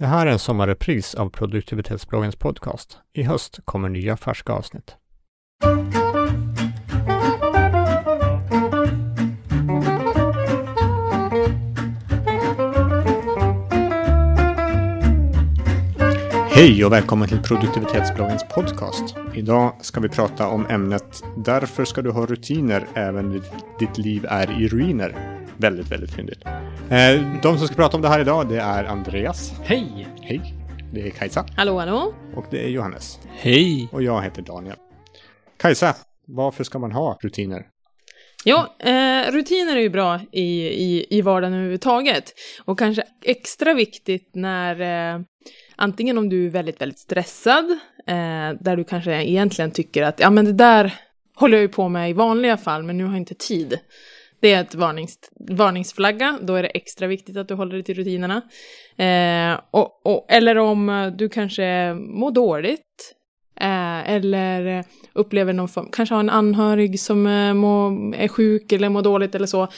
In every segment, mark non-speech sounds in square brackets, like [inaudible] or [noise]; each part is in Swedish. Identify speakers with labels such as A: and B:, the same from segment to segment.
A: Det här är en sommarrepris av produktivitetsbloggens podcast. I höst kommer nya färska avsnitt. Hej och välkommen till produktivitetsbloggens podcast. Idag ska vi prata om ämnet Därför ska du ha rutiner även när ditt liv är i ruiner. Väldigt, väldigt fyndigt. Eh, de som ska prata om det här idag, det är Andreas.
B: Hej!
A: Hej. Det är Kajsa.
C: Hallå, hallå.
A: Och det är Johannes.
B: Hej!
A: Och jag heter Daniel. Kajsa, varför ska man ha rutiner?
C: Ja, eh, rutiner är ju bra i, i, i vardagen överhuvudtaget. Och kanske extra viktigt när eh, antingen om du är väldigt, väldigt stressad, eh, där du kanske egentligen tycker att ja men det där håller jag ju på med i vanliga fall, men nu har jag inte tid. Det är ett varnings, varningsflagga, då är det extra viktigt att du håller dig till rutinerna. Eh, och, och, eller om eh, du kanske mår dåligt, eh, eller upplever någon form, kanske har en anhörig som eh, må, är sjuk eller mår dåligt eller så.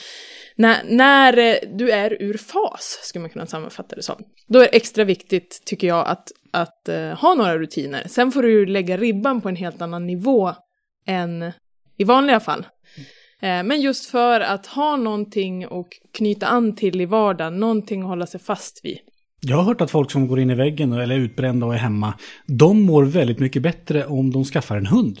C: När, när du är ur fas, skulle man kunna sammanfatta det som. Då är det extra viktigt, tycker jag, att, att uh, ha några rutiner. Sen får du lägga ribban på en helt annan nivå än i vanliga fall. Eh, men just för att ha någonting att knyta an till i vardagen, någonting att hålla sig fast vid.
B: Jag har hört att folk som går in i väggen eller är utbrända och är hemma, de mår väldigt mycket bättre om de skaffar en hund.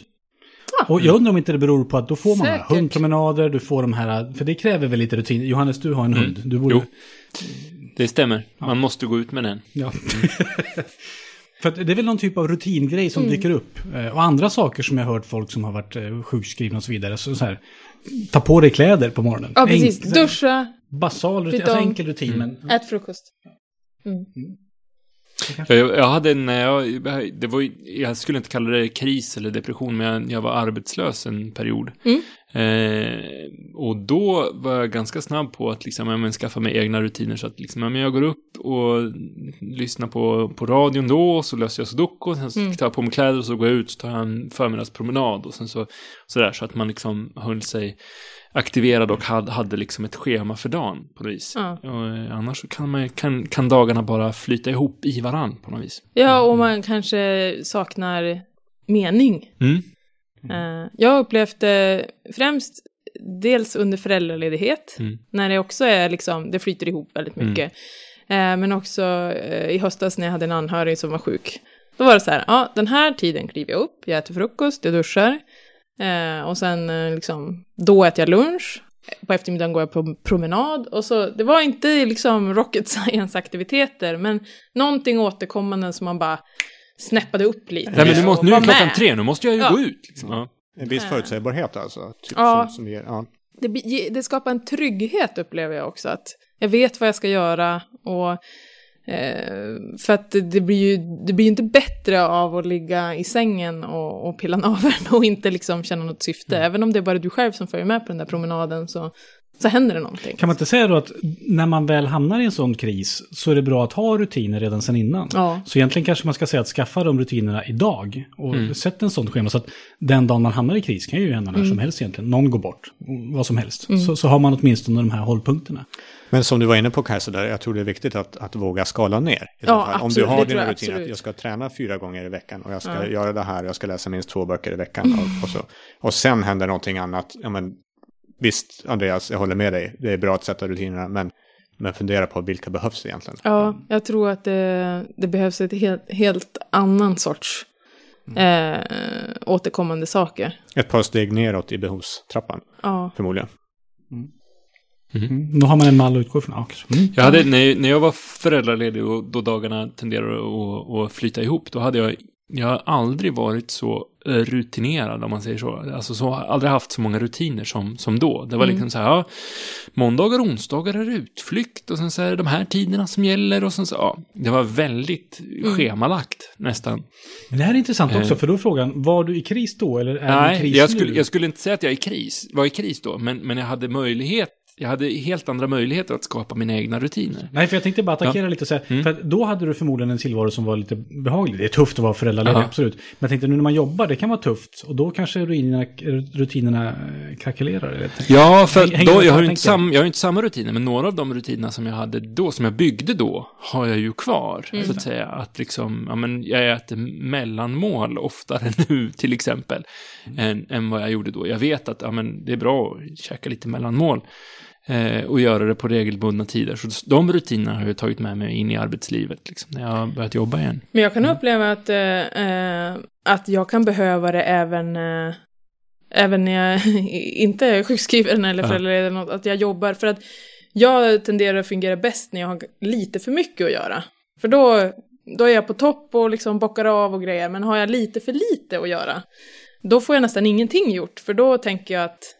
C: Ja.
B: Och jag undrar om inte det beror på att då får man
C: Säkert.
B: hundpromenader, du får de här, för det kräver väl lite rutin. Johannes, du har en hund. Du borde...
D: Jo. Det stämmer. Man måste gå ut med den.
B: Ja. [laughs] För att det är väl någon typ av rutingrej som dyker upp. Eh, Och andra saker som jag har hört folk som har varit eh, sjukskrivna och så vidare. Så, så här, ta på dig kläder på morgonen.
C: Ja, precis.
B: Enk-
C: Duscha,
B: Basal rutin, alltså enkel rutin. Men
C: ät frukost.
D: För jag, jag hade när jag, det var ju, jag skulle inte kalla det kris eller depression, men jag, jag var arbetslös en period.
C: Mm.
D: Eh, och då var jag ganska snabb på att liksom, ja, men, skaffa mig egna rutiner. Så att liksom, ja, men jag går upp och lyssnar på, på radion då, och så löser jag sudoku, och sen så
C: Mm.
D: tar jag på mig kläder och så går jag ut, så tar en förmiddagspromenad och sen så, sådär, så att man liksom höll sig aktiverad och hade, hade liksom ett schema för dagen på något vis.
C: Ja.
D: Och, eh, annars så kan, man, kan, kan dagarna bara flyta ihop i varann på något vis.
C: Ja, och man kanske saknar mening.
D: Mm.
C: Eh, jag har upplevt det främst dels under föräldraledighet,
D: Mm.
C: när det också är liksom, det flyter ihop väldigt
D: Mm.
C: mycket. Eh, men också eh, i höstas när jag hade en anhörig som var sjuk. Då var det så här, ja, den här tiden kliver jag upp, jag äter frukost, jag duschar. Och sen liksom, då äter jag lunch. På eftermiddagen går jag på promenad. Och så, det var inte liksom rocket [laughs] science-aktiviteter, men någonting återkommande som man bara snäppade upp lite.
D: Nej, men nu, måste, nu är klockan
C: med.
D: tre, nu måste jag ju
C: Ja.
D: gå ut. Liksom. Ja.
A: En viss förutsägbarhet alltså? Typ
C: Ja.
A: Som, som ger, ja.
C: det, det skapar en trygghet upplever jag också. Att jag vet vad jag ska göra och eh, för att det, blir ju det blir ju inte bättre av att ligga i sängen och, och pilla naveln och inte liksom känna något syfte. Även om det är bara du själv som följer med på den där promenaden så, så händer det någonting.
B: kan man inte säga då att när man väl hamnar i en sån kris så är det bra att ha rutiner redan sedan innan?
C: Ja.
B: Så egentligen kanske man ska säga att skaffa de rutinerna idag och
D: Mm.
B: sätt en sån schema så att den dagen man hamnar i kris kan ju hända när
C: Mm.
B: som helst egentligen. Någon går bort, vad som helst. Så, så har man åtminstone de här hållpunkterna.
A: Men som du var inne på Kajsa, där, jag tror det är viktigt att, att våga skala ner. I
C: Ja,
A: fall. Om du
C: absolut,
A: har dina rutiner, att
C: absolut.
A: jag ska träna fyra gånger i veckan och jag ska
C: Ja.
A: göra det här, jag ska läsa minst två böcker i veckan. Och, och, så. och sen händer någonting annat. Ja, men, visst, Andreas, jag håller med dig. Det är bra att sätta rutinerna, men, men fundera på vilka behövs egentligen.
C: Ja, jag tror att det, det behövs ett helt, helt annan sorts eh, återkommande saker.
A: Ett par steg neråt i behovstrappan,
C: Ja.
A: förmodligen.
B: Mm. Nu har man en mall att utgå ifrån. Mm.
D: Jag hade, när, när jag var föräldraledig och då dagarna tenderade att, att flyta ihop, då hade jag, jag har aldrig varit så eh, rutinerad, om man säger så. Alltså så, aldrig haft så många rutiner som, som då. Det var
C: Mm.
D: liksom så här, ja, måndagar och onsdagar är utflykt och sen så är det de här tiderna som gäller och sen så, ja, det var väldigt
C: Mm.
D: schemalagt nästan.
B: Men det här är intressant också,
D: Eh.
B: för då är frågan, var du i kris då eller är du i
D: Nej,
B: kris
D: jag
B: nu?
D: skulle, jag skulle inte säga att jag är i kris, var i kris då, men, men jag hade möjlighet jag hade helt andra möjligheter att skapa mina egna rutiner.
B: Nej, för jag tänkte bara attackera lite så här.
D: Mm.
B: För att då hade du förmodligen en tillvaro som var lite behaglig. Det är tufft att vara föräldraledig,
D: Ja.
B: absolut. Men jag tänkte nu när man jobbar, det kan vara tufft. Och då kanske rutinerna, rutinerna krackelerar.
D: Ja, för
B: Häng-
D: då, jag, har inte sam, jag har ju inte samma rutiner, men några av de rutinerna som jag hade då, som jag byggde då, har jag ju kvar. Så att säga, att liksom, ja men jag äter mellanmål oftare [laughs] nu, till exempel, än, än vad jag gjorde då. Jag vet att, ja men det är bra att käka lite mellanmål. Eh, och göra det på regelbundna tider. Så de rutinerna har jag tagit med mig in i arbetslivet, liksom, när jag har börjat jobba igen.
C: Men jag kan uppleva att, eh, eh, att jag kan behöva det även, eh, även när jag [laughs] inte är sjukskriven eller föräldraledig eller något, att jag jobbar. För att jag tenderar att fungera bäst när jag har lite för mycket att göra. För då, då är jag på topp och liksom bockar av och grejer. Men har jag lite för lite att göra, då får jag nästan ingenting gjort. För då tänker jag att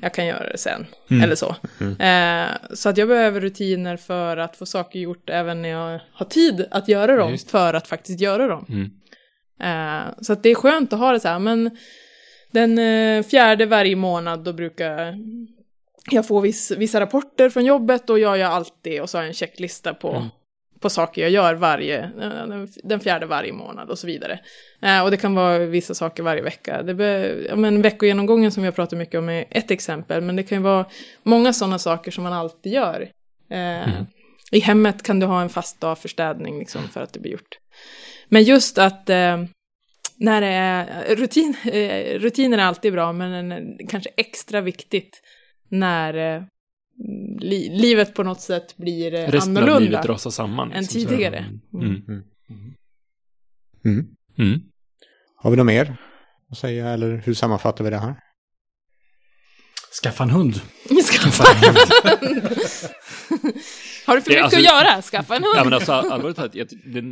C: jag kan göra det sen. Eller så. Eh, så att jag behöver rutiner för att få saker gjort även när jag har tid att göra dem.
D: just det.
C: för att faktiskt göra dem.
D: Mm.
C: Eh, så att det är skönt att ha det så här. Men den eh, fjärde varje månad då brukar jag få viss, vissa rapporter från jobbet och jag gör alltid och så har jag en checklista på,
D: Mm.
C: På saker jag gör varje, den- fjärde varje månad och så vidare. Eh, och det kan vara vissa saker varje vecka. Det be, ja, men veckogenomgången som vi har pratat mycket om är ett exempel, men det kan ju vara många sådana saker som man alltid gör. Eh,
D: Mm.
C: I hemmet kan du ha en fast dag för städning liksom, för att det blir gjort. Men just att eh, när det är, rutin, rutiner är alltid bra, men en, kanske extra viktigt när li, livet på något sätt blir eh,
D: Resten av
C: annorlunda.
D: livet rasar samman.
C: än
D: liksom,
C: tidigare.
D: Mm.
A: Mm.
D: Mm.
A: Har vi något mer att säga eller hur sammanfattar vi det här?
B: Skaffa en hund. [laughs]
C: Skaffa en hund! [laughs] Har du för mycket
D: alltså-
C: att göra? Skaffa en hund!
D: Ja, men alltså, allvarligt talat,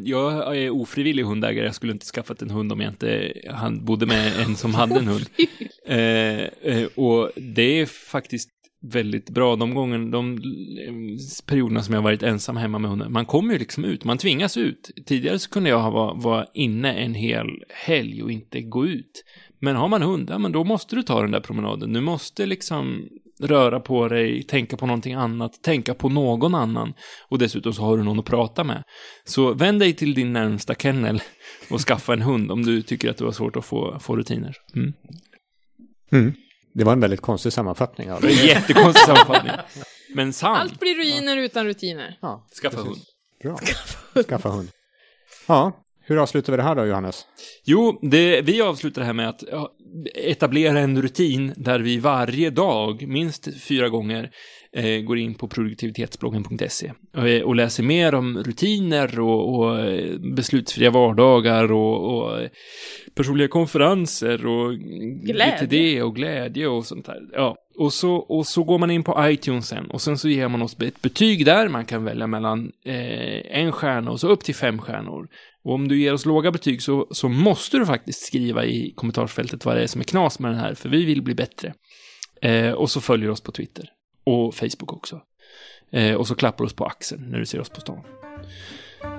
D: jag, är ofrivillig hundägare. Jag skulle inte skaffat en hund om jag inte han bodde med en som hade en hund. [laughs] Eh, eh, och det är faktiskt väldigt bra de gången, de eh, perioderna som jag varit ensam hemma med hunden. Man kommer ju liksom ut, man tvingas ut. Tidigare så kunde jag vara, vara inne en hel helg och inte gå ut. Men har man hund, ja men då måste du ta den där promenaden. Du måste liksom röra på dig, tänka på någonting annat, tänka på någon annan. Och dessutom så har du någon att prata med. Så vänd dig till din närmsta kennel och skaffa en hund om du tycker att du har svårt att få, få rutiner. Mm.
A: Mm. Det var en väldigt konstig sammanfattning av
D: Det jättekonstig sammanfattning. Men sant.
C: Allt blir ruiner utan rutiner.
A: Ja,
D: Skaffa
A: precis.
D: hund.
A: Bra. Skaffa hund. Ja, hur avslutar vi det här då, Johannes?
D: Jo, det, vi avslutar det här med att etablera en rutin där vi varje dag, minst fyra gånger, eh, går in på produktivitetsbloggen.se och, eh, och läser mer om rutiner och, och eh, beslutsfria vardagar och, och eh, personliga konferenser och
C: Glädje.
D: GTD och glädje och sånt där. Ja, och så, och så går man in på iTunes sen och sen så ger man oss ett betyg där. Man kan välja mellan eh, en stjärna och så upp till fem stjärnor. Och om du ger oss låga betyg så, så måste du faktiskt skriva i kommentarsfältet vad det är som är knas med den här, för vi vill bli bättre. Eh, och så följer oss på Twitter. Och Facebook också. Eh, och så klappar oss på axeln när du ser oss på stan.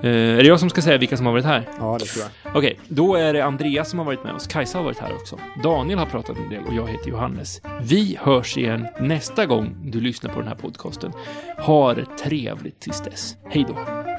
D: Eh, är det jag som ska säga vilka som har varit här?
A: Ja, det tror jag.
D: Okej, då är det Andreas som har varit med oss. Kajsa har varit här också. Daniel har pratat en del och jag heter Johannes. Vi hörs igen nästa gång du lyssnar på den här podcasten. Ha det trevligt tills dess. Hej då!